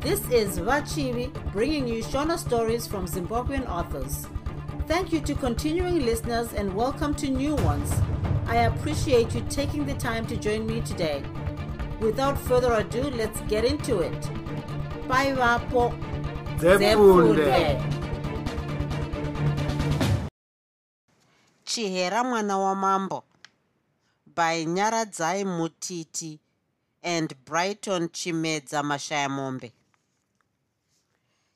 This is Vachivi bringing you Shona stories from Zimbabwean authors. Thank you to continuing listeners and welcome to new ones. I appreciate you taking the time to join me today. Without further ado, let's get into it. Bye, Vapo. Zefunde. chihera mwana wamambo by nyaradzai mutiti and brighton chimedza mashaya mombe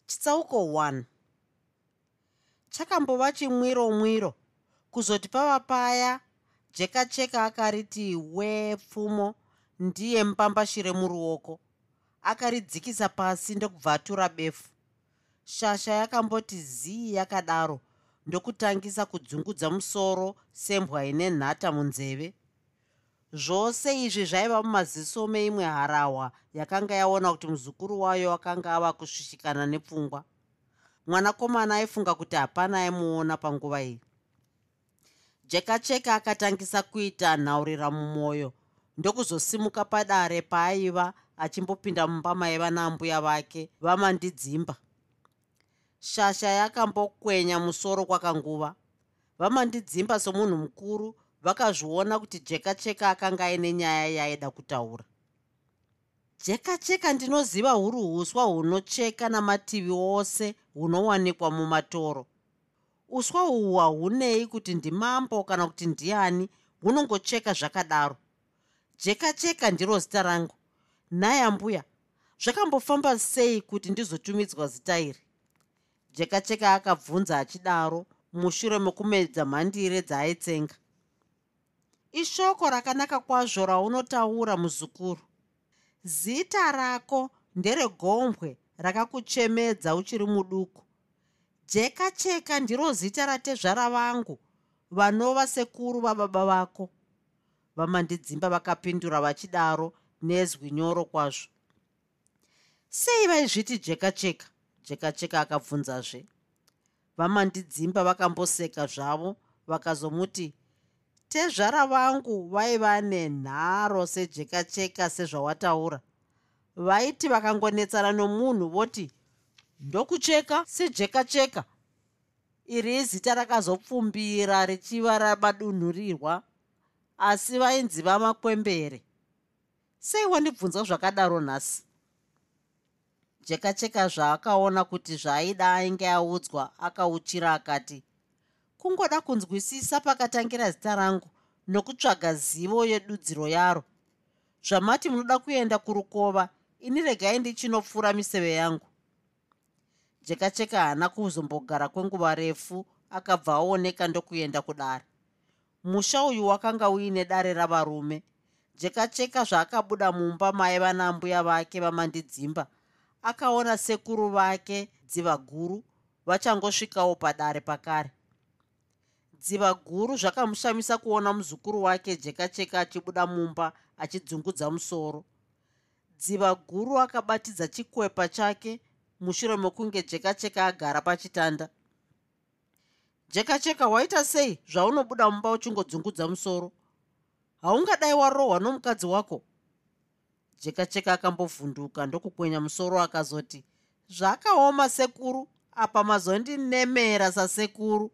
chitsauko 1 chakambova chimwiro mwiro kuzoti pava paya jekacheka akariti wee pfumo ndiye mupambashire muruoko. Akaridzikisa pasi ndokubva atura befu. Shasha yakamboti zii yakadaro ndokutangisa kudzungudza musoro sembwa ine nhata munzeve zvose izvi zvaiva mumaziso meimwe harahwa yakanga yaona kuti muzukuru wayo akanga ava kusvishikana nepfungwa. Mwanakomana aifunga kuti hapana aimuona panguva iyi. Jekacheka akatangisa kuita nhaurira mumwoyo ndokuzosimuka padare paaiva achimbopinda mumba maiva naambuya vake vamandidzimba shasha yakambokwenya musoro kwakanguva vamandidzimba somunhu mukuru vakazviona kuti jekacheka akanga aine nyaya yaaida kutaura. Jekacheka ndinoziva huri uswa hunocheka namativi ose hunowanikwa mumatoro. Uswa uhwu hahunei kuti ndimambo kana kuti ndiani hunongocheka zvakadaro. Jekacheka ndiro zita rangu. Nhaye ambuya zvakambofamba sei kuti ndizotumidzwa zita iri? Jekacheka akabvunza achidaro mushure mekumedza mhandire dzaaitsenga ishoko rakanaka kwazvo raunotaura muzukuru. Zita rako nderegombwe rakakuchemedza uchiri muduku. Jekacheka ndiro zita ratezvara vangu vanova sekuru vababa vako. Vamandidzimba vakapindura vachidaro nezwi nyoro kwazvo. Sei vaizviti jekacheka jekacheka akabvunzazve. Vamandidzimba vakamboseka zvavo vakazomuti tezvara vangu vaiva nenharo sejekacheka sezvawataura. Vaiti vakangonetsana nomunhu voti ndokucheka sejekacheka. Iri izita rakazopfumbira richiva ramadunhurirwa asi vainzi vamakwembere. Sei wandibvunza zvakadaro nhasi. Jekacheka zvaakaona kuti zvaaida ainge audzwa akauchira akati kungoda kunzwisisa pakatangira zita rangu nokutsvaga zivo yedudziro yaro. Zvamati munoda kuenda kurukova ini regai ndichinopfuura miseve yangu. Jekacheka haana kuzombogara kwenguva refu akabva aoneka ndokuenda kudare. Musha uyu wakanga uine dare ravarume. Jekacheka zvaakabuda mumba maiva nambuya vake vamandidzimba. Akaona sekuru vake dziva guru vachangosvikawo padare pakare dziva guru zvakamushamisa kuona muzukuru wake jekacheka achibuda mumba achidzungudza musoro. Dziva guru akabatidza chikwepa chake mushure mekunge jekacheka agara pachitanda. Jekacheka waita sei zvaunobuda mumba uchingodzungudza musoro? Haungadai warohwa nomukadzi wako? Jekacheka akambovhunduka ndokukwenya musoro akazoti zvakaoma sekuru apa mazondinemera sasekuru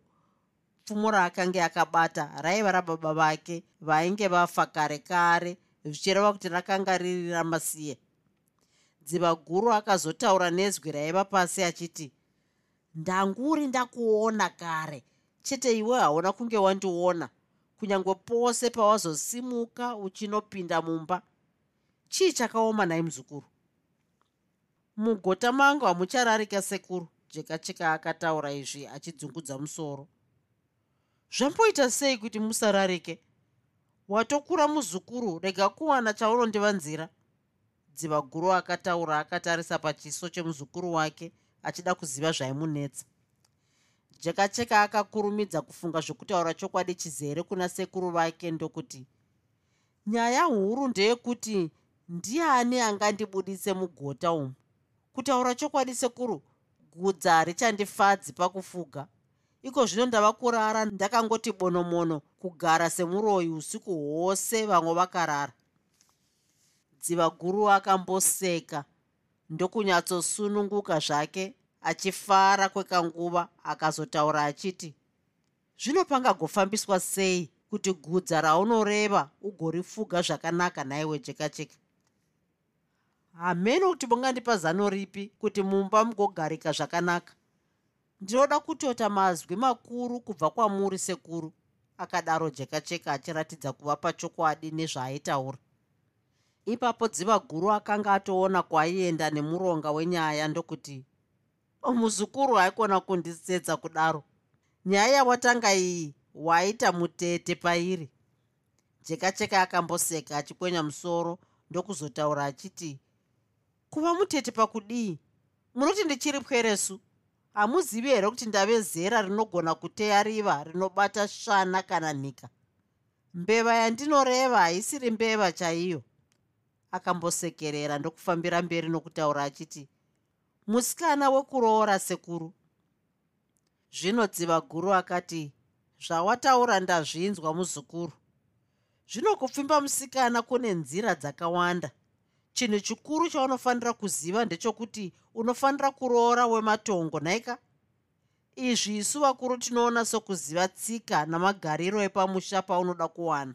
pfumo raakanga akabata raiva rababa vake vainge vafa kare kare zvichireva kuti rakanga riri ramasiye. Dziva guru akazotaura nezwi raiva pasi achiti ndanguri ndakuona kare. Chete iwe hauna kunge wandiona kunyange pose pawazosimuka uchinopinda mumba. Chii chakaoma nai muzukuru? Mugota mangu hamuchararika sekuru jekacheka akataura izvi achidzungudza musoro zvamboita sei kuti musararike? Watokura muzukuru rega kuwana chaunondivanzira dziva guru akataura akatarisa pachiso chemuzukuru wake achida kuziva zvaimunetsa. Jekacheka akakurumidza kufunga zvokutaura chokwadi chizere kuna sekuru vake ndokuti nyaya huru ndeyekuti ndiani angandibudise mugota umu. Kutaura chokwadi sekuru gudza harichandifadzi pakufuga iko zvino ndava kurara ndakangoti bonomono kugara semuroyi usiku hwose vamwe vakarara. Dziva guru akamboseka ndokunyatsosununguka zvake achifara kwekanguva akazotaura achiti zvino pangagofambiswa sei kuti gudza raunoreva ugorifuga zvakanaka naiwe cheka cheka hamene kuti mungandipa zano ripi kuti mumba mugogarika zvakanaka ndinoda kutota mazwi makuru kubva kwamuri sekuru. Akadaro jeka cheka achiratidza kuva pachokwadi nezvaaitaura. Ipapo dziva guru akanga atoona kwaienda nemuronga wenyaya ndokuti muzukuru haikona kundisetsa kudaro. Nyaya yawatanga iyi waita mutete pairi. Jeka cheka akamboseka achikwenya musoro ndokuzotaura achiti kuva mutete pakudii? Munoti ndichiri pweresu hamuzivi here kuti ndave zera rinogona kuteya riva rinobata svana kana nhika? Mbeva yandinoreva haisiri mbeva chaiyo. Akambosekerera ndokufambira mberi nokutaura achiti musikana wekuroora sekuru. Zvinodziva guru akati zvawataura ndazvinzwa muzukuru. Zvino kupfimba musikana kune nzira dzakawanda chinhu chikuru chaunofanira kuziva ndechokuti unofanira kuroora wematongo nhaika izvi isu vakuru tinoona sokuziva tsika namagariro epamusha paunoda kuwana.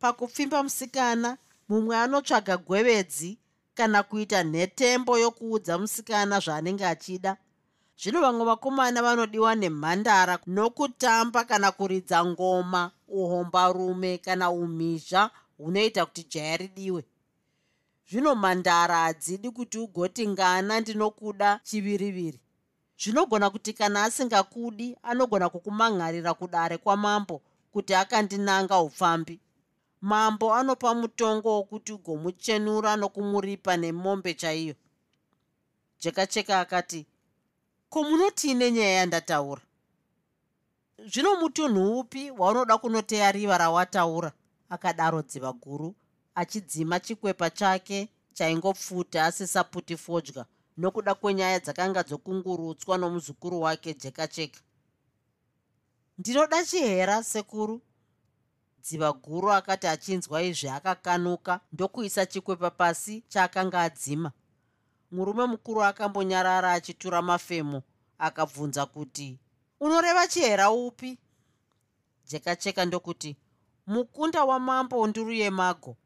Pakupfimba musikana mumwe anotsvaga gwevedzi kana kuita nhetembo yokuudza musikana zvaanenge achida. Zvino vamwe vakomana vanodiwa nemhandara nokutamba kana kuridza ngoma uhombarume kana umhizha hunoita kuti jaya ridiwe zvino mhandara hadzidi kuti ugoti ngana ndinokuda chiviriviri. Zvinogona kuti kana asingakudi anogona kukumangarira kudare kwamambo kuti akandinanga upfambi. Mambo anopa mutongo wokuti ugomuchenura nokumuripa nemombe chaiyo. Jeka cheka akati ko munotii nenyaya yandataura? Zvino mutunhu upi waunoda kunoteya riva rawataura? Akadaro dziva guru achidzima chikwepa chake chaingopfuta asisaputi fodya nokuda kwenyaya dzakanga dzokungurutswa nomuzukuru wake jeka cheka. Ndinoda chihera sekuru. Dziva guru akati achinzwa izvi akakanuka ndokuisa chikwepa pasi chaakanga adzima. Murume mukuru akambonyarara achitura mafemo akabvunza kuti unoreva chihera upi? Jeka cheka ndokuti mukunda wamambo nduru yemago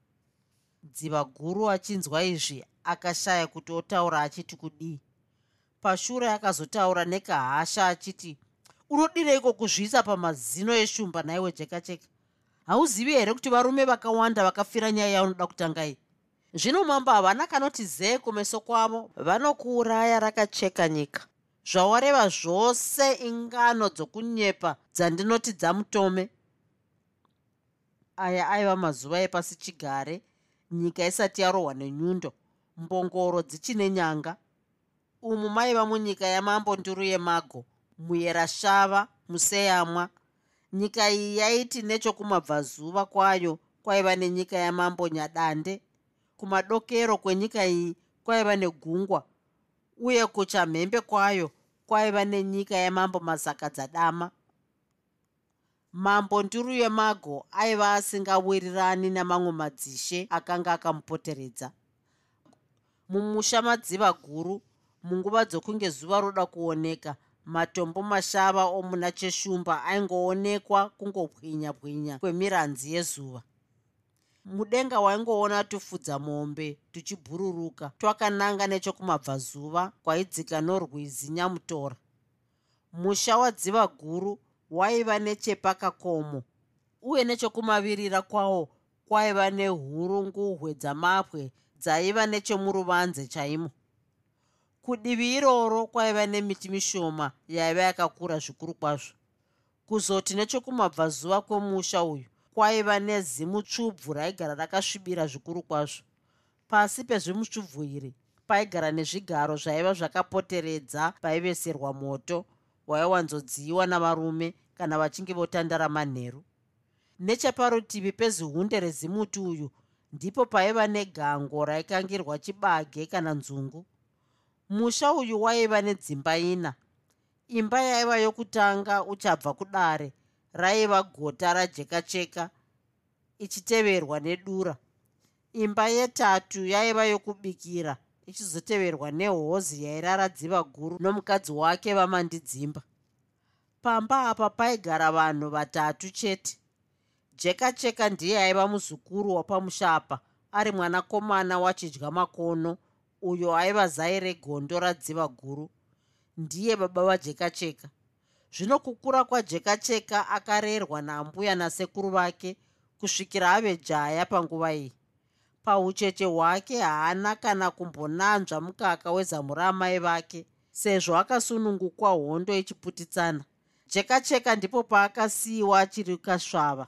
dziva guru achinzwa izvi akashaya kuti otaura achiti kudii. Pashure akazotaura nekahasha achiti unodireiko kuzvisa pamazino eshumba? Naiwe jeka cheka. Hauzivi here kuti varume vakawanda vakafira nyaya yaunoda kutanga iyi? Zvino mambo havana kanoti zee kumeso kwavo vanokuuraya rakacheka nyika. Zvawareva zvose ingano dzokunyepa dzandinoti dzamutome. Aya aiva mazuva epasi chigare nyika isati yarohwa nenyundo mbongoro dzichine nyanga. Umu maiva munyika yamambo nduru yemago muyerashava museyamwa. Nyika iyi yaiti nechokumabvazuva kwayo kwaiva nenyika yamambo nyadande. Kumadokero kwenyika iyi kwaiva negungwa uye kuchamhembe kwayo kwaiva nenyika yamambo mazakadzadama mambo nduru yemago aiva asingawirirani namamwe madzishe akanga akamupoteredza. Mumusha madziva guru munguva dzokunge zuva roda kuoneka matombo mashava omuna cheshumba aingoonekwa kungopwinya pwinya kwemiranzi yezuva. Mudenga waingoona tufudza mombe tuchibhururuka twakananga nechokumabvazuva kwaidzika norwizi nyamutora. Musha wadziva guru waiva nechepakakomo. Uye nechokumavirira kwawo kwaiva nehurunguhwe dzamapwe dzaiva nechemuruvanze chaimo. Kudivi iroro kwaiva nemiti mishoma yaiva yakakura zvikuru kwazvo. Kuzoti nechokumabvazuva kwemusha uyu kwaiva nezimutsvubvu raigara rakasvibira zvikuru kwazvo. Pasi pezvimutsvubvu iri paigara nezvigaro zvaiva zvakapoteredza paiveserwa moto waiwanzodziyiwa navarume kana vachinge votandara manheru. Necheparutivi pezihunde rezimuti uyu ndipo paiva negango raikangirwa chibage kana nzungu. Musha uyu waiva nedzimba ina. Imba yaiva yokutanga uchabva kudare raiva gota rajekacheka ichiteverwa nedura. Imba yetatu yaiva yokubikira ichizoteverwa nehozi yairara dziva guru nomukadzi wake vamandidzimba. Pamba apa paigara vanhu vatatu chete. Jeka cheka ndiye aiva muzukuru wapamusha apa ari mwanakomana wachidya makono uyo aiva zai regondo radziva guru. Ndiye baba vajeka cheka zvino kukura kwajeka cheka akarerwa nambuya nasekuru vake kusvikira ave jaya panguva iyi paucheche hwake haana kana kumbonanzva mukaka wezamu raamai vake sezvo akasunungukwa hondo ichiputitsana jeka cheka ndipo paakasiyiwa achiri kasvava.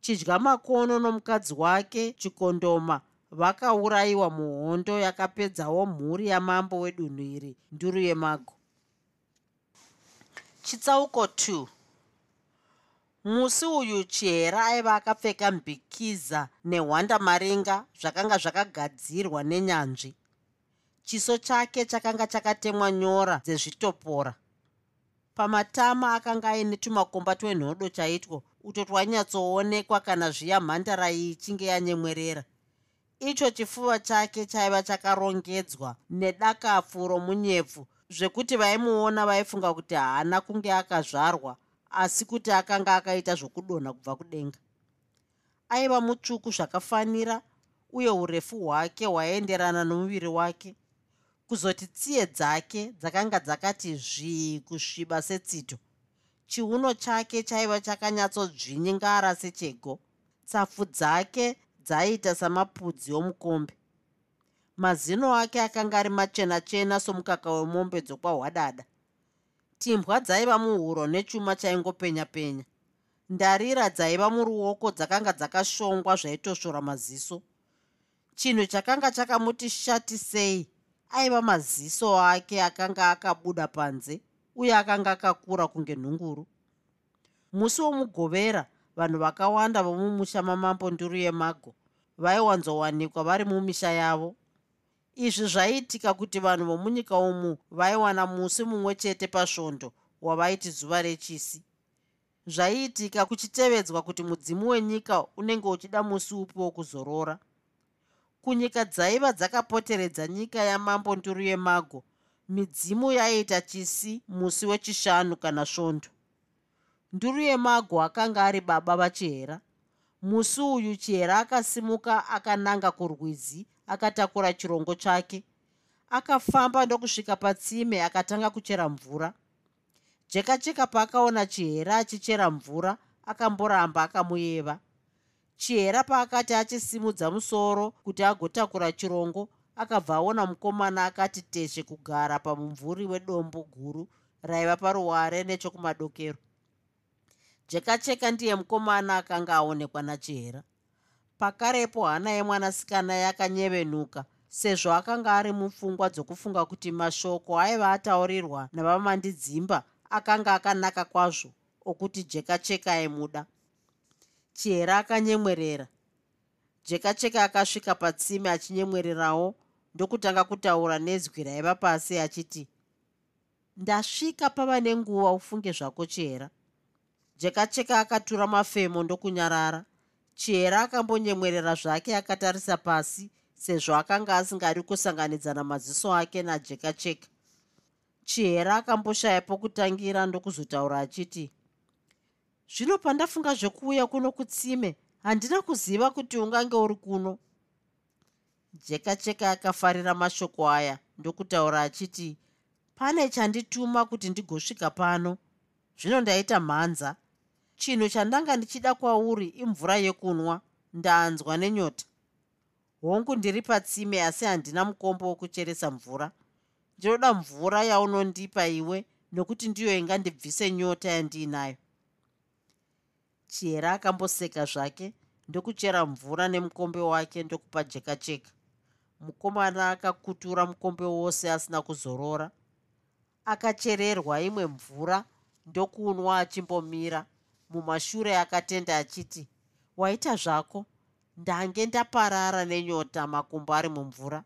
Chidya makono nomukadzi wake chikondoma vakaurayiwa muhondo yakapedzawo mhuri yamambo wedunhu iri nduru yemago. Chitsauko 2 musi uyu chihera aiva akapfeka mbikiza nehwanda marenga zvakanga zvakagadzirwa nenyanzvi. Chiso chake chakanga chakatemwa nyora dzezvitopora. Pamatama akanga aine tumakomba twenhodo chaitwo uto twanyatsoonekwa kana zviya mhandara iyi ichinge yanyemwerera. Icho chifuva chake chaiva chakarongedzwa nedakafu romunyepfu zvekuti vaimuona vaifunga kuti haana kunge akazvarwa asi kuti akanga akaita zvokudonha kubva kudenga. Aiva mutsvuku zvakafanira uye urefu hwake hwaenderana nomuviri wake. Kuzoti tsiye dzake dzakanga dzakati zvii kusviba setsito chiuno chake chaiva chakanyatsodzvinyingara sechego. Tsapfu dzake dzaiita samapudzi omukombe. Mazino ake akanga ari machena chena somukaka wemombe dzokwahwadada timbwa dzaiva muhuro nechuma chaingopenya penya. Ndarira dzaiva muruoko dzakanga dzakashongwa zvaitosvora maziso. Chinhu chakanga chakamuti shati sei? Aiva maziso ake akanga akabuda panze uye akanga akakura kunge nhunguru. Musi womugovera vanhu vakawanda vomumusha mamambo nduru yemago vaiwanzowanikwa vari mumisha yavo izvi zvaiitika kuti vanhu vomunyika umu vaiwana musi mumwe chete pasvondo wavaiti zuva rechisi. Zvaiitika kuchitevedzwa kuti mudzimu wenyika unenge uchida musi upi wokuzorora. Kunyika dzaiva dzakapoteredza nyika yamambo nduru yemago midzimu yaiita chisi musi wechishanu kana svondo. Nduru yemago akanga ari baba vachihera. Musi uyu chihera akasimuka akananga kurwizi akatakura chirongo chake. Akafamba ndokusvika patsime akatanga kuchera mvura. Jeka cheka paakaona chihera achichera mvura akamboramba akamuyeva. Chihera paakati achisimudza musoro kuti agotakura chirongo akabva aona mukomana akati teshe kugara pamumvuri wedombo guru raiva paruware nechokumadokero. Jeka cheka ndiye mukomana akanga aonekwa nachihera pakarepo hana yemwanasikana yakanyevenuka sezvo akanga ari mupfungwa dzokufunga kuti mashoko aiva ataurirwa navamandidzimba akanga akanaka kwazvo okuti jeka cheka aimuda. Chihera akanyemwerera. Jeka cheka akasvika patsime achinyemwererawo ndokutanga kutaura nezwi raiva pasi achiti ndasvika pava nenguva ufunge zvako chihera jeka cheka akatura mafemo ndokunyarara chihera akambonyemwerera zvake akatarisa pasi sezvo akanga asingadi kusanganidzana maziso ake najeka cheka chihera akamboshaya pokutangira ndokuzotaura achiti zvino pandafunga zvekuuya kuno kutsime handina kuziva kuti ungange uri kuno. Jeka cheka akafarira mashoko aya ndokutaura achiti pane chandituma kuti ndigosvika pano. Zvino ndaita mhanza chinhu chandanga ndichida kwauri imvura yekunwa ndaanzwa nenyota. Hongu ndiri patsime asi handina mukombo wokucheresa mvura. Ndinoda mvura yaunondipa iwe nokuti ndiyo ingandibvise nyota yandiinayo chihera akamboseka zvake ndokuchera mvura nemukombe wake ndokupa jeka cheka mukomana akakutura mukombe wose asina kuzorora. Akachererwa imwe mvura ndokunwa achimbomira mumashure akatenda achiti waita zvako ndange ndaparara nenyota makumbo ari mumvura.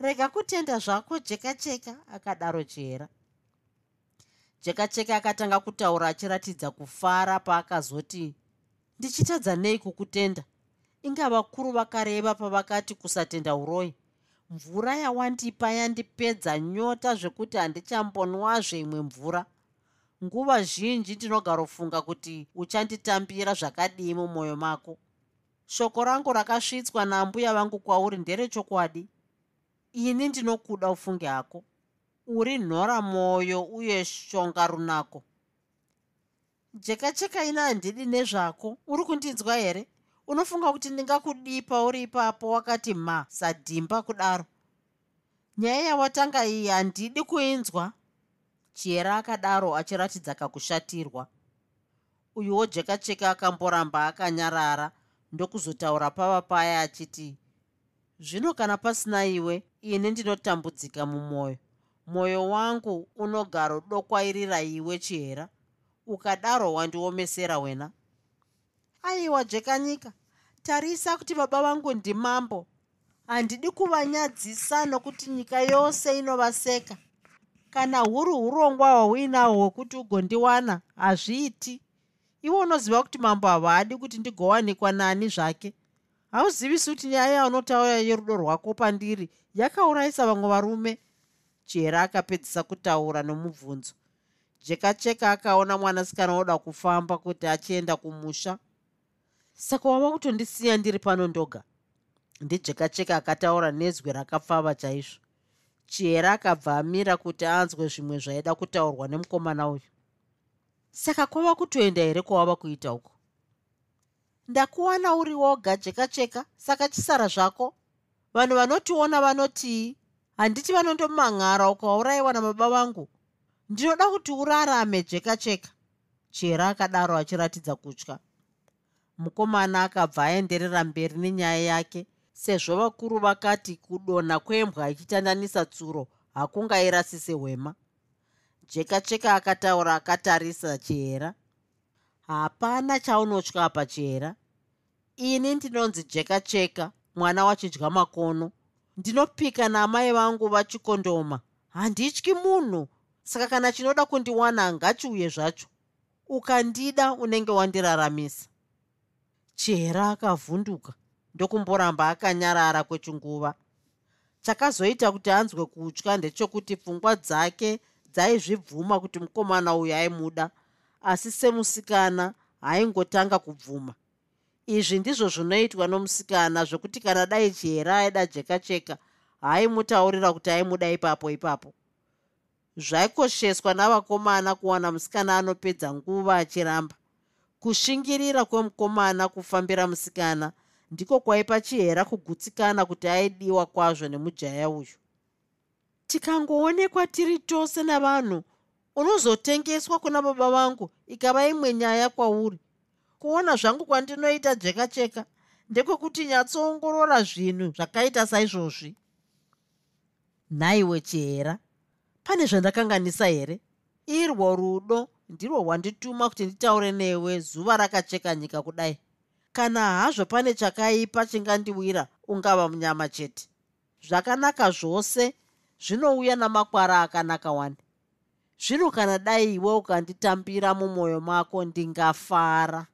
Rega kutenda zvako jeka cheka akadaro chihera jeka cheka akatanga kutaura achiratidza kufara paakazoti ndichitadza nei kukutenda? Inga vakuru vakareva pavakati kusatenda uroi. Mvura yawandipa yandipedza nyota zvekuti handichambonwazve imwe mvura nguva zhinji ndinogarofunga kuti uchanditambira zvakadii mumwoyo mako. Shoko rangu rakasvitswa nambuya vangu kwauri nderechokwadi. Ini ndinokuda ufunge hako. Uri nhora mwoyo uye shonga runako. Jekacheka ina handidi nezvako. Uri kundinzwa here? Unofunga kuti ndingakudipa uri ipapo wakati ma sadhimba kudaro. Nyaya yawatanga iyi handidi kuinzwa chiyera akadaro achiratidza kakushatirwa. Uyuwo jekacheka akamboramba akanyarara ndokuzotaura pava paya achiti zvino kana pasina iwe ini ndinotambudzika mumwoyo mwoyo wangu unogaro dokwairira iwe chihera. Ukadaro wandiomesera wena. Aiwa jekanyika tarisa kuti baba vangu ndimambo. Handidi kuvanyadzisa nokuti nyika yose inovaseka kana huri urongwa hwauinahwo hwekuti ugondiwana hazviiti. Iwe unoziva kuti mambo havadi kuti ndigowanikwa nani zvake. Hauzivisi kuti nyaya yaunotaura yerudo rwako pandiri yakaurayisa vamwe varume? Jera akapedzisa kutaura nomubvunzo. Jekacheka akaona mwanasikana oda kufamba kuti achienda kumusha. Saka wava kutondisiya ndiri pano ndoga? Ndijekacheka akataura nezwi rakapfava chaizvo chihera akabva amira kuti anzwe zvimwe zvaida kutaurwa nemukomana uyu. Saka kwava kutoenda here kwawava kuita uko ndakuwana uri woga jekacheka saka chisara zvako. Vanhu vanotiona vanotii handiti vanondomang'ara ukaurayiwa namaba vangu. Ndinoda kuti urarame jekacheka chihera akadaro achiratidza kutya. Mukomana akabva aenderera mberi nenyaya yake sezvo vakuru vakati kudonha kwembwa ichitandanisa tsuro hakungairasise hwema. Jekacheka akataura akatarisa chihera hapana chaunotya apa chihera ini ndinonzi jekacheka mwana wachidya makono. Ndinopika naamai vangu vachikondoma. Handityi munhu. Saka kana chinoda kundiwana ngachiuye zvacho. Ukandida unenge wandiraramisa. Chihera akavhunduka ndokumboramba akanyarara kwechinguva. Chakazoita kuti anzwe kutya ndechekuti pfungwa dzake dzaizvibvuma kuti mukomana uyu aimuda asi semusikana haingotanga kubvuma. Izvi ndizvo zvinoitwa nomusikana zvokuti kana dai chihera aida jeka cheka haimutaurira kuti aimuda ipapo ipapo. Zvaikosheswa navakomana kuwana musikana anopedza nguva achiramba. Kushingirira kwemukomana kufambira musikana ndiko kwaipa chihera kugutsikana kuti aidiwa kwazvo nemujaya uyu. Tikangoonekwa tiri tose navanhu unozotengeswa kuna baba vangu ikava imwe nyaya kwauri. Kuona zvangu kwandinoita jeka cheka ndekwekuti nyatsoongorora zvinhu zvakaita saizvozvi. Nhaiwe chihera pane zvandakanganisa here? Irwo rudo ndirwo rwandituma kuti nditaure newe zuva rakacheka nyika kudai kana hazvo pane chakaipa chingandiwira ungava munyama chete. Zvakanaka zvose zvinouya namakwara akanaka wani. Zvino kana dai iwe ukanditambira mumwoyo mako ndingafara.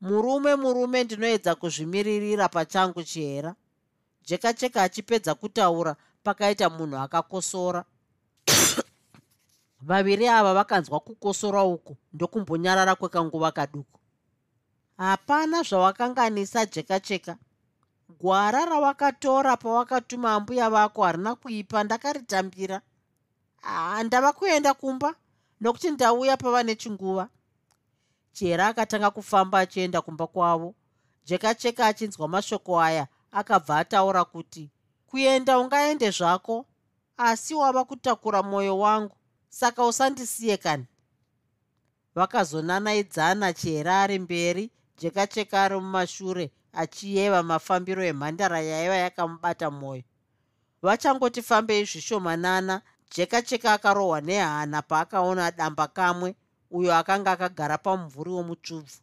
Murume murume ndinoedza kuzvimiririra pachangu chihera. Jekacheka achipedza kutaura pakaita munhu akakosora. Vaviri ava vakanzwa kukosora uku ndokumbonyarara kwekanguva kaduku hapana zvavakanganisa jeka cheka gwara rawakatora pawakatuma mbuya vako harina kuipa ndakaritambira. Handava kuenda kumba nokuti ndauya pava nechinguva. Chihera akatanga kufamba achienda kumba kwavo. Jeka cheka achinzwa mashoko aya akabva ataura kuti kuenda ungaende zvako asi wava kutakura mwoyo wangu saka usandisiye kani? Vakazonanaidzana chihera ari mberi jekacheka ari mumashure achiyeva mafambiro emhandara yaiva yakamubata mwoyo. Vachangoti fambei zvishomanana jekacheka akarohwa nehana paakaona damba kamwe uyo akanga akagara pamumvuri womutsvubvu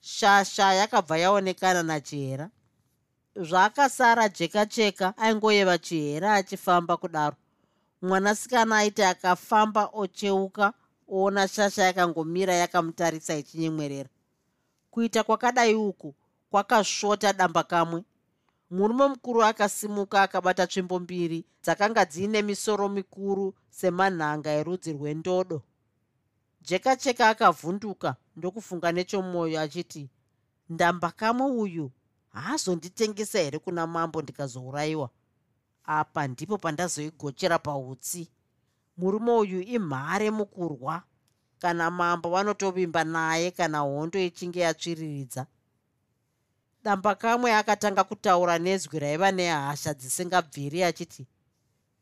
shasha yakabva yaonekana nachihera. Zvaakasara jekacheka aingoyeva chihera achifamba kudaro. Mwanasikana aiti akafamba ocheuka oona shasha yakangomira yakamutarisa ichinyemwerera kuita kwakadai uku kwakasvota damba kamwe murume mukuru akasimuka akabata tsvimbo mbiri dzakanga dziine misoro mikuru semanhanga erudzi rwendodo. Jeka cheka akavhunduka ndokufunga nechomwoyo achiti ndambakamwe uyu haazonditengesa here kuna mambo ndikazourayiwa? Apa ndipo pandazoigochera pautsi. Murume uyu imhare mukurwa kana mambo vanotovimba naye kana hondo ichinge yatsviriridza. Damba kamwe akatanga kutaura nezwi raiva nehasha dzisingabviri achiti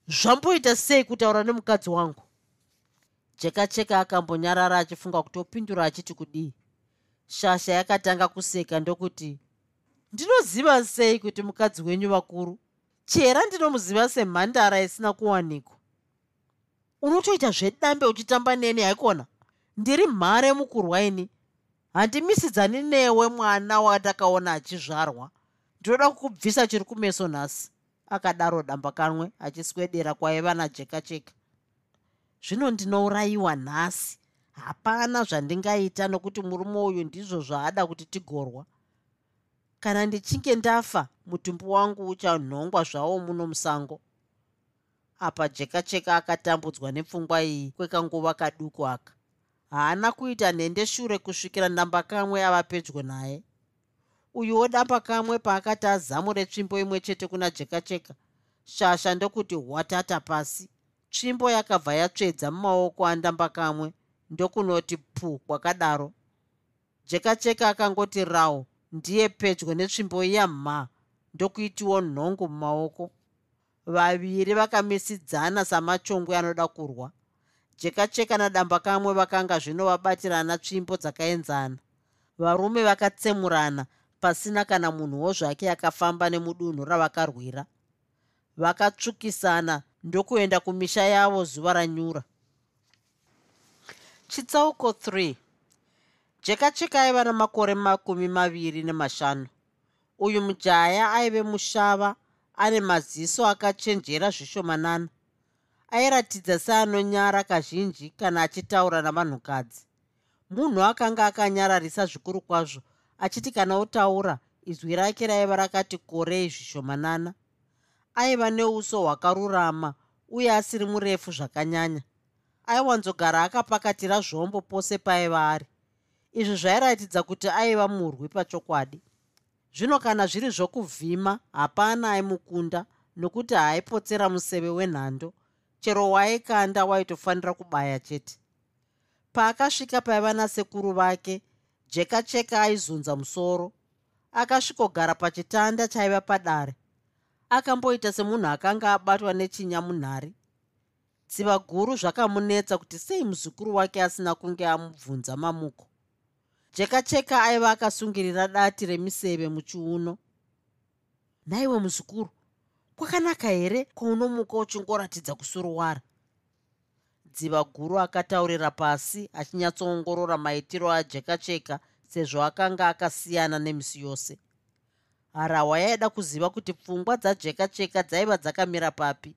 zvamboita sei kutaura nemukadzi wangu? Jeka cheka akambonyarara achifunga kutopindura achiti kudii. Shasha yakatanga kuseka ndokuti ndinoziva sei kuti mukadzi wenyu vakuru chera ndinomuziva semhandara isina kuwanikwa. Unotoita zvedambe uchitamba neni haikona ndiri mhare mukurwaini handimisidzani newe mwana wandakaona achizvarwa. Ndinoda kukubvisa chiri kumeso nhasi. Akadaro damba kanwe achiswedera kwaiva najeka cheka zvino ndinourayiwa nhasi. Hapana zvandingaita nokuti murume uyu ndizvo zvaada kuti tigorwa. Kana ndichinge ndafa mutumbi wangu uchanhongwa zvawo muno musango. Apa jeka cheka akatambudzwa nepfungwa iyi kwekanguva kaduku aka haana kuita nhende shure kusvikira ndamba kamwe ava pedyo naye. Uyuwo damba kamwe paakati azamure tsvimbo imwe chete kuna jeka cheka shasha ndokuti hwatata pasi. Tsvimbo yakabva yatsvedza mumaoko andamba kamwe. Ndokunoti pu kwakadaro. Jeka cheka akangoti rau ndiye pedyo netsvimbo iya mha ndokuitiwo nhongo mumaoko. Vaviri vakamisidzana samachongwe anoda kurwa jeka cheka nadamba kamwe vakanga zvino vabatirana tsvimbo dzakaenzana. Varume vakatsemurana pasina kana munhuwo zvake akafamba nemudunhu ravakarwira. Vakatsvukisana ndokuenda kumisha yavo zuva ranyura. Chitsauko 3 jeka cheka aiva namakore makumi maviri nemashanu. Uyu mujaya aive mushava ane maziso akachenjera zvishomanana airatidza seanonyara kazhinji kana achitaura navanhukadzi. Munhu akanga akanyararisa zvikuru kwazvo achiti kana otaura izwi rake raiva rakati korei zvishomanana aiva neuso hwakarurama uye asiri murefu zvakanyanya. Aiwanzogara akapakatira zvombo pose paiva ari. Izvi zvairatidza kuti aiva murwi pachokwadi. Zvino kana zviri zvokuvhima hapana aimukunda nokuti haaipotsera museve wenhando chero waikanda waitofanira kubaya chete. Paakasvika paiva nasekuru vake jeka cheka aizunza musoro akasvikogara pachitanda chaiva padare. Akamboita semunhu akanga abatwa nechinyamunhari dziva guru zvakamunetsa kuti sei muzukuru wake asina kunge amubvunza mamuko. Jeka cheka aiva akasungirira dati remiseve muchiuno. Nhaiwe muzukuru kwakanaka here kwaunomuka uchingoratidza kusuruwara? Dziva guru akataurira pasi achinyatsoongorora maitiro ajeka cheka sezvo akanga akasiyana nemisi yose. Harahwa yaida kuziva kuti pfungwa dzajeka cheka dzaiva dzakamira papi.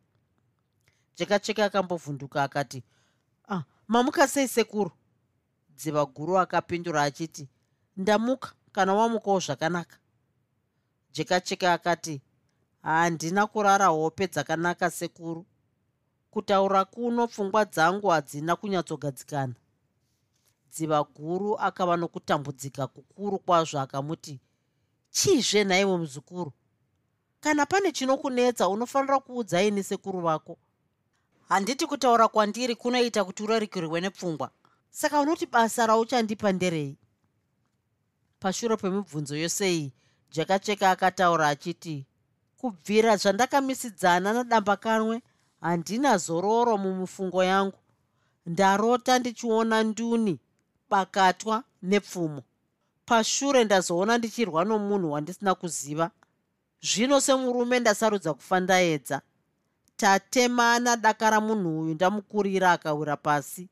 Jeka cheka akambovhunduka akati ah, mamuka sei sekuru? Dziva guru akapindura achiti ndamuka kana wamukawo zvakanaka. Jeka cheka akati handina kurara hope dzakanaka sekuru. Kutaura kuno pfungwa dzangu hadzina kunyatsogadzikana. Dziva guru akava nokutambudzika kukuru kwazvo akamuti chizve nhaiwe muzukuru. Kana pane chinokunetsa unofanira kuudzaini sekuru vako handiti kutaura kwandiri kunoita kuti urarikirwe nepfungwa. Saka unoti basa rauchandipa nderei? Pashure pemibvunzo yose iyi jakacheka akataura achiti kubvira zvandakamisidzana nadamba kanwe handina zororo mumufungo yangu. Ndarota ndichiona nduni bakatwa nepfumo. Pashure ndazoona ndichirwa nomunhu wandisina kuziva. Zvino semurume ndasarudza kufa ndaedza. Tatemana dakara munhu uyu ndamukurira akawira pasi.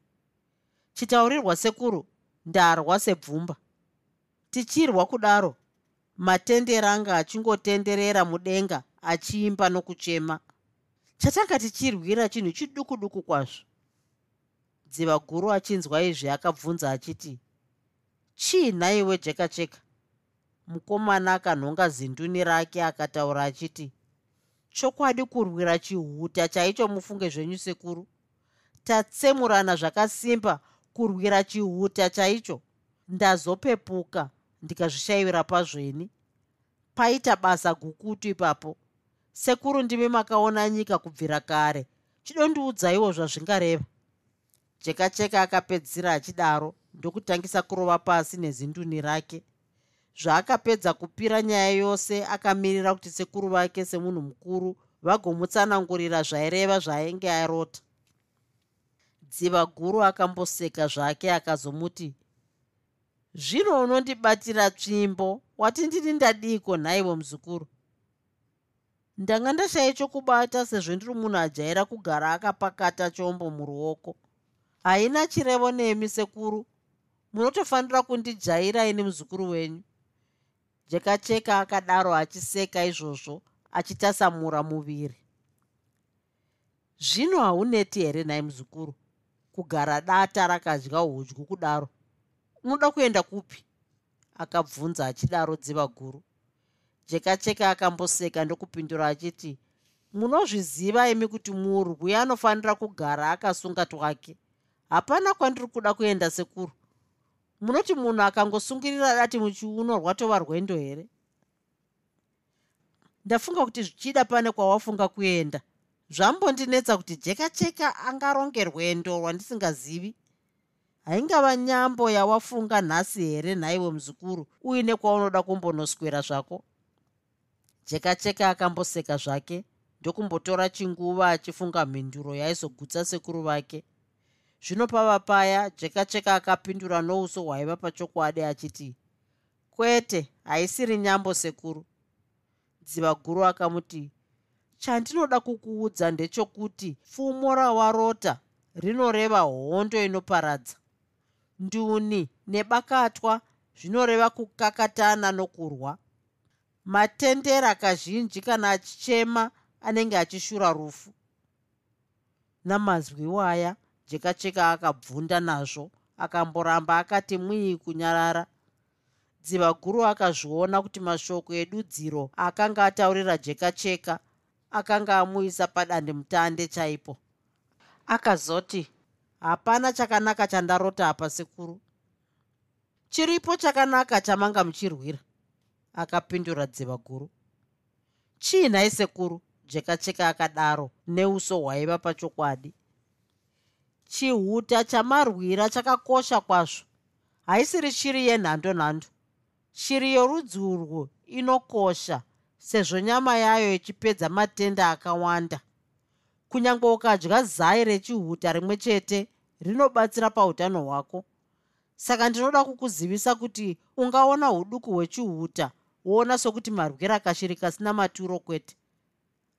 Chitaurirwa sekuru ndarwa sebvumba. Tichirwa kudaro matendero anga achingotenderera mudenga achiimba nokuchema. Chatanga tichirwira chinhu chiduku duku kwazvo. Dziva guru achinzwa izvi akabvunza achiti chii nhaiwe jeka cheka mukomana akanhonga zinduni rake akataura achiti chokwadi kurwira chihuta chaicho mufunge zvenyu sekuru. Tatsemurana zvakasimba kurwira chihuta chaicho. Ndazopepuka ndikazvishayivira pazveni. Paita basa gukutu ipapo. Sekuru ndimi makaona nyika kubvira kare. Chidondiudzaiwo zvazvingareva jekacheka akapedzisira achidaro ndokutangisa kurova pasi nezinduni rake. Zvaakapedza kupira nyaya yose akamirira kuti sekuru vake semunhu mukuru vagomutsanangurira zvaireva zvaainge arota. Dziva guru akamboseka zvake akazomuti zvino unondibatira tsvimbo wati ndini ndadiko? Nhaivo muzukuru. Ndanga ndashaye chokubata sezvo ndiri munhu ajaira kugara akapakata chombo muruoko. Haina chirevo nemi sekuru. Munotofanira kundijaira ini muzukuru wenyu. Jekacheka akadaro achiseka izvozvo achitasamura muviri. Zvino hauneti here nhai muzukuru? Kugara data rakadya udyu kudaro unoda kuenda kupi? Akabvunza achidaro dziva guru. Jekacheka akamboseka ndokupindura achiti munozviziva imi kuti murwi anofanira kugara akasunga twake? Hapana kwandiri kuda kuenda sekuru. Munoti munhu akangosungirira dati muchiuno rwatova rwendo here? Ndafunga kuti zvichida pane kwawafunga kuenda. Zvambondinetsa kuti jeka cheka angaronge rwendo rwandisingazivi haingava nyambo yawafunga nhasi here nhaiwe muzukuru uine kwaunoda kumbonoswera zvako? Jeka cheka akamboseka zvake ndokumbotora chinguva achifunga mhinduro yaizogutsa sekuru vake. Zvino pava paya jekacheka akapindura nouso hwaiva pachokwadi achiti kwete haisiri nyambo sekuru. Dziva guru akamuti chandinoda kukuudza ndechokuti pfumo rawarota rinoreva hondo inoparadza nduni nebakatwa zvinoreva kukakatana nokurwa. Matendera kazhinji kana achichema anenge achishura rufu. Namazwi waya jekacheka akabvunda nazvo akamboramba akati mwii kunyarara. Dziva guru akazviona kuti mashoko edudziro akanga ataurira jekacheka akanga amuisa padandemutande chaipo. Akazoti hapana chakanaka chandarota apa sekuru. Chiripo chakanaka chamanga muchirwira. Akapindura dziva guru. Chii nhai sekuru jekacheka akadaro neuso hwaiva pachokwadi. Chihuta chamarwira chakakosha kwazvo. Haisiri shiri yenhando nhando. Shiri yorudzi urwu inokosha sezvo nyama yayo ichipedza matenda akawanda kunyange ukadya zai rechihuta rimwe chete rinobatsira pautano hwako. Saka ndinoda kukuzivisa kuti ungaona uduku hwechihuta woona sokuti marwira kashiri kasina maturo kwete.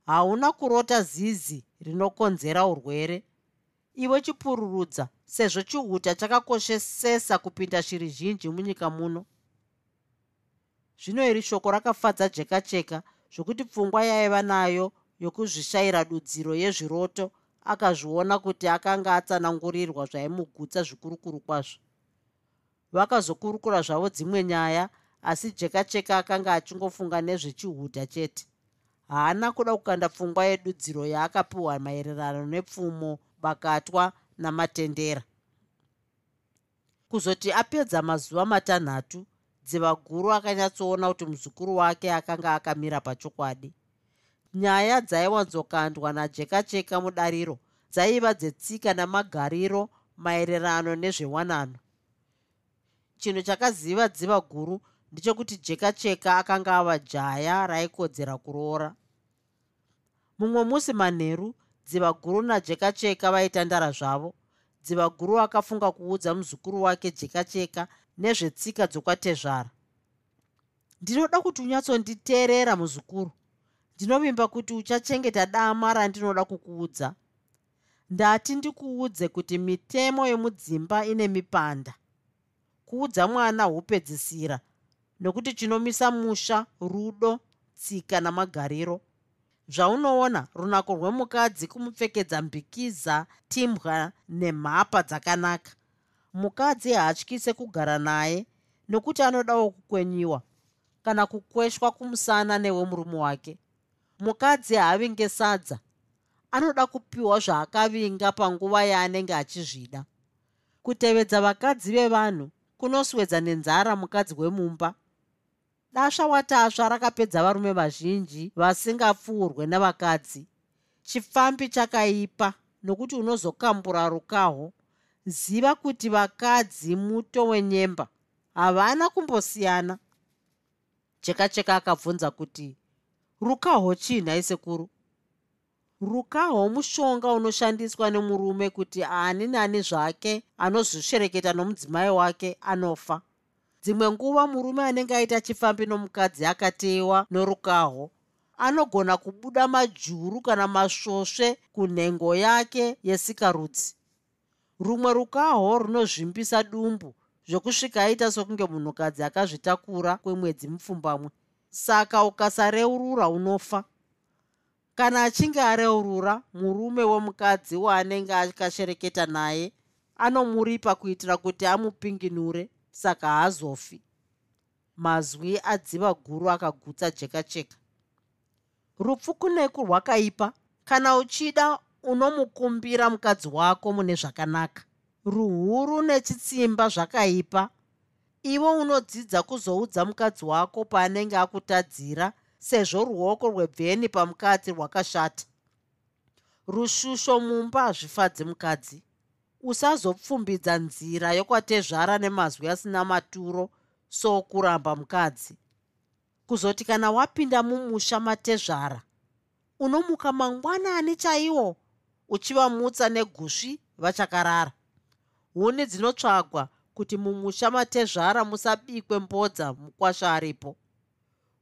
Hauna kurota zizi rinokonzera urwere. Iwe chipururudza sezvo chihuta chakakoshesesa kupinda shiri zhinji munyika muno. Zvino iri shoko rakafadza jeka cheka zvokuti pfungwa yaiva nayo yokuzvishayira dudziro yezviroto akazviona kuti akanga atsanangurirwa zvaimugutsa zvikurukuru kwazvo. Vakazokurukura zvavo dzimwe nyaya asi jeka cheka akanga achingofunga nezvechihuta chete. Haana kuda kukanda pfungwa yedudziro yaakapiwa maererano nepfumo bakatwa namatendera. Kuzoti apedza mazuva matanhatu dziva guru akanyatsoona kuti muzukuru wake akanga akamira pachokwadi nyaya dzaiwanzokandwa najeka cheka mudariro dzaiva dzetsika namagariro maererano nezvewanano. Chinhu chakaziva dziva guru ndechekuti jeka cheka akanga ava jaya raikodzera kuroora. Mumwe musi manheru dziva guru najeka cheka vaitandara zvavo. Dziva guru akafunga kuudza muzukuru wake jeka cheka nezvetsika dzokwatezvara. Ndinoda kuti unyatsonditeerera muzukuru ndinovimba kuti uchachengeta dama randinoda kukuudza. Ndati ndikuudze kuti mitemo yomudzimba ine mipanda. Kuudza mwana upedzisira nokuti chinomisa musha rudo tsika namagariro. Zvaunoona runako rwemukadzi kumupfekedza mbikiza timbwa nemhapa dzakanaka. Mukadzi haatyise kugara naye nokuti anodawo kukwenyiwa kana kukweshwa kumusana newe murume wake mukadzi haavinge sadza anoda kupiwa zvaakavinga panguva yaanenge achizvida. Kutevedza vakadzi vevanhu kunoswedza nenzara mukadzi wemumba. Dasva watasva rakapedza varume vazhinji vasingapfuurwe navakadzi. Chifambi chakaipa nokuti unozokambura rukaho. Ziva kuti vakadzi muto wenyemba havana kumbosiyana. Cheka cheka akabvunza kuti rukaho chii nhai sekuru rukaho mushonga unoshandiswa nemurume kuti ani nani zvake anozoshereketa nomudzimai wake anofa. Dzimwe nguva murume anenge aita chifambi nomukadzi akatewa norukaho anogona kubuda majuru kana masvosve kunhengo yake yesikarudzi. Rumwe rukaho runozvimbisa dumbu zvokusvika aita sokunge munhukadzi akazvitakura kwemwedzi mupfumbamwe saka ukasareurura unofa. Kana achinge areurura murume womukadzi waanenge akashereketa naye anomuripa kuitira kuti amupinginure saka haazofi. Mazwi adziva guru akagutsa jeka cheka rupfu kuneku rwakaipa. Kana uchida unomukumbira mukadzi wako mune zvakanaka. Ruhuru nechitsimba zvakaipa ivo unodzidza kuzoudza mukadzi wako paanenge akutadzira sezvo ruoko rwebveni pamukadzi rwakashata. Rushusho mumba hazvifadzi mukadzi. Usazopfumbidza nzira yokwatezvara nemazwi asina maturo sokuramba mukadzi. Kuzoti kana wapinda mumusha matezvara unomuka mangwanani chaiwo uchivamutsa negusvi vachakarara. Huni dzinotsvagwa kuti mumusha matezvara musabikwe mbodza mukwasha aripo.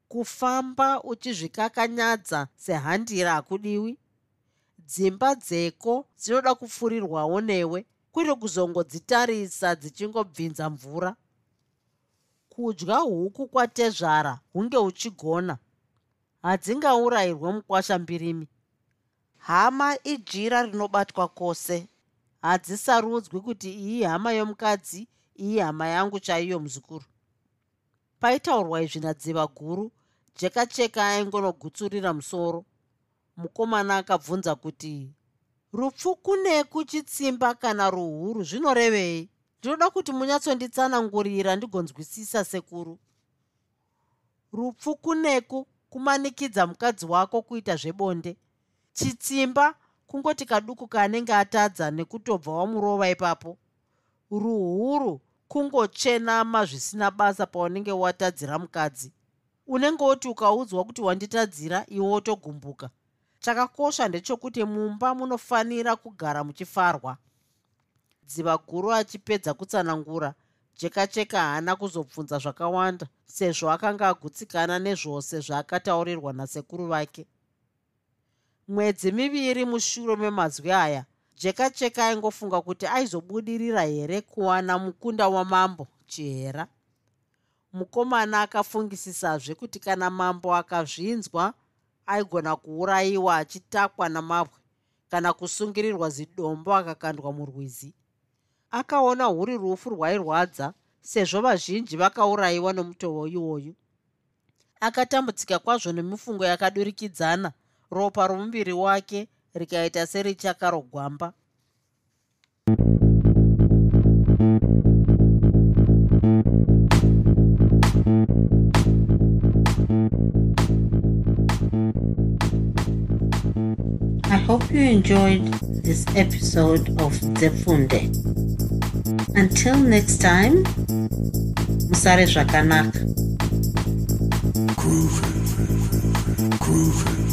Kufamba uchizvikakanyadza sehandira hakudiwi dzimba dzeko dzinoda kupfurirwawo newe kwiri kuzongodzitarisa dzichingobvinza mvura. Kudya huku kwatezvara hunge uchigona. Hadzingaurayirwe mukwasha mbirimi. Hama ijira rinobatwa kwose. Hadzisarudzwi kuti iyi hama yomukadzi iyi hama yangu chaiyo muzukuru. Paitaurwa izvi nadziva guru jeka cheka aingonogutsurira musoro. Mukomana akabvunza kuti rupfu kune kuchitsimba kana ruhuru zvinorevei? Ndinoda kuti munyatsonditsanangurira ndigonzwisisa sekuru. Rupfu kuneku kumanikidza mukadzi wako kuita zvebonde. Chitsimba kungoti kaduku kaanenge atadza nekutobva wamurova ipapo ruhuru kungochenama zvisina basa paunenge watadzira mukadzi. Unenge woti ukaudzwa kuti wanditadzira iwe wotogumbuka. Chakakosha ndechokuti mumba munofanira kugara muchifarwa. Dziva guru achipedza kutsanangura. Jeka cheka haana kuzobvunza zvakawanda sezvo akanga agutsikana nezvose zvaakataurirwa nasekuru vake. Mwedzi miviri mushure memazwi aya jeka cheka aingofunga kuti aizobudirira here kuwana mukunda wamambo chihera mukomana akafungisisazve kuti kana mambo akazvinzwa aigona kuurayiwa achitakwa namabwe kana kusungirirwa zidombo akakandwa murwizi. Akaona huri rufu rwairwadza sezvo vazhinji vakaurayiwa nomutoo iwoyu. Akatambudzika kwazvo nemifungo yakadurikidzana. Ropa romuviri wake rikaita serichakarogwamba I hope you enjoyed this episode of Zefunde. Until next time, Musare Zvakanaka. Groovy. Groovy.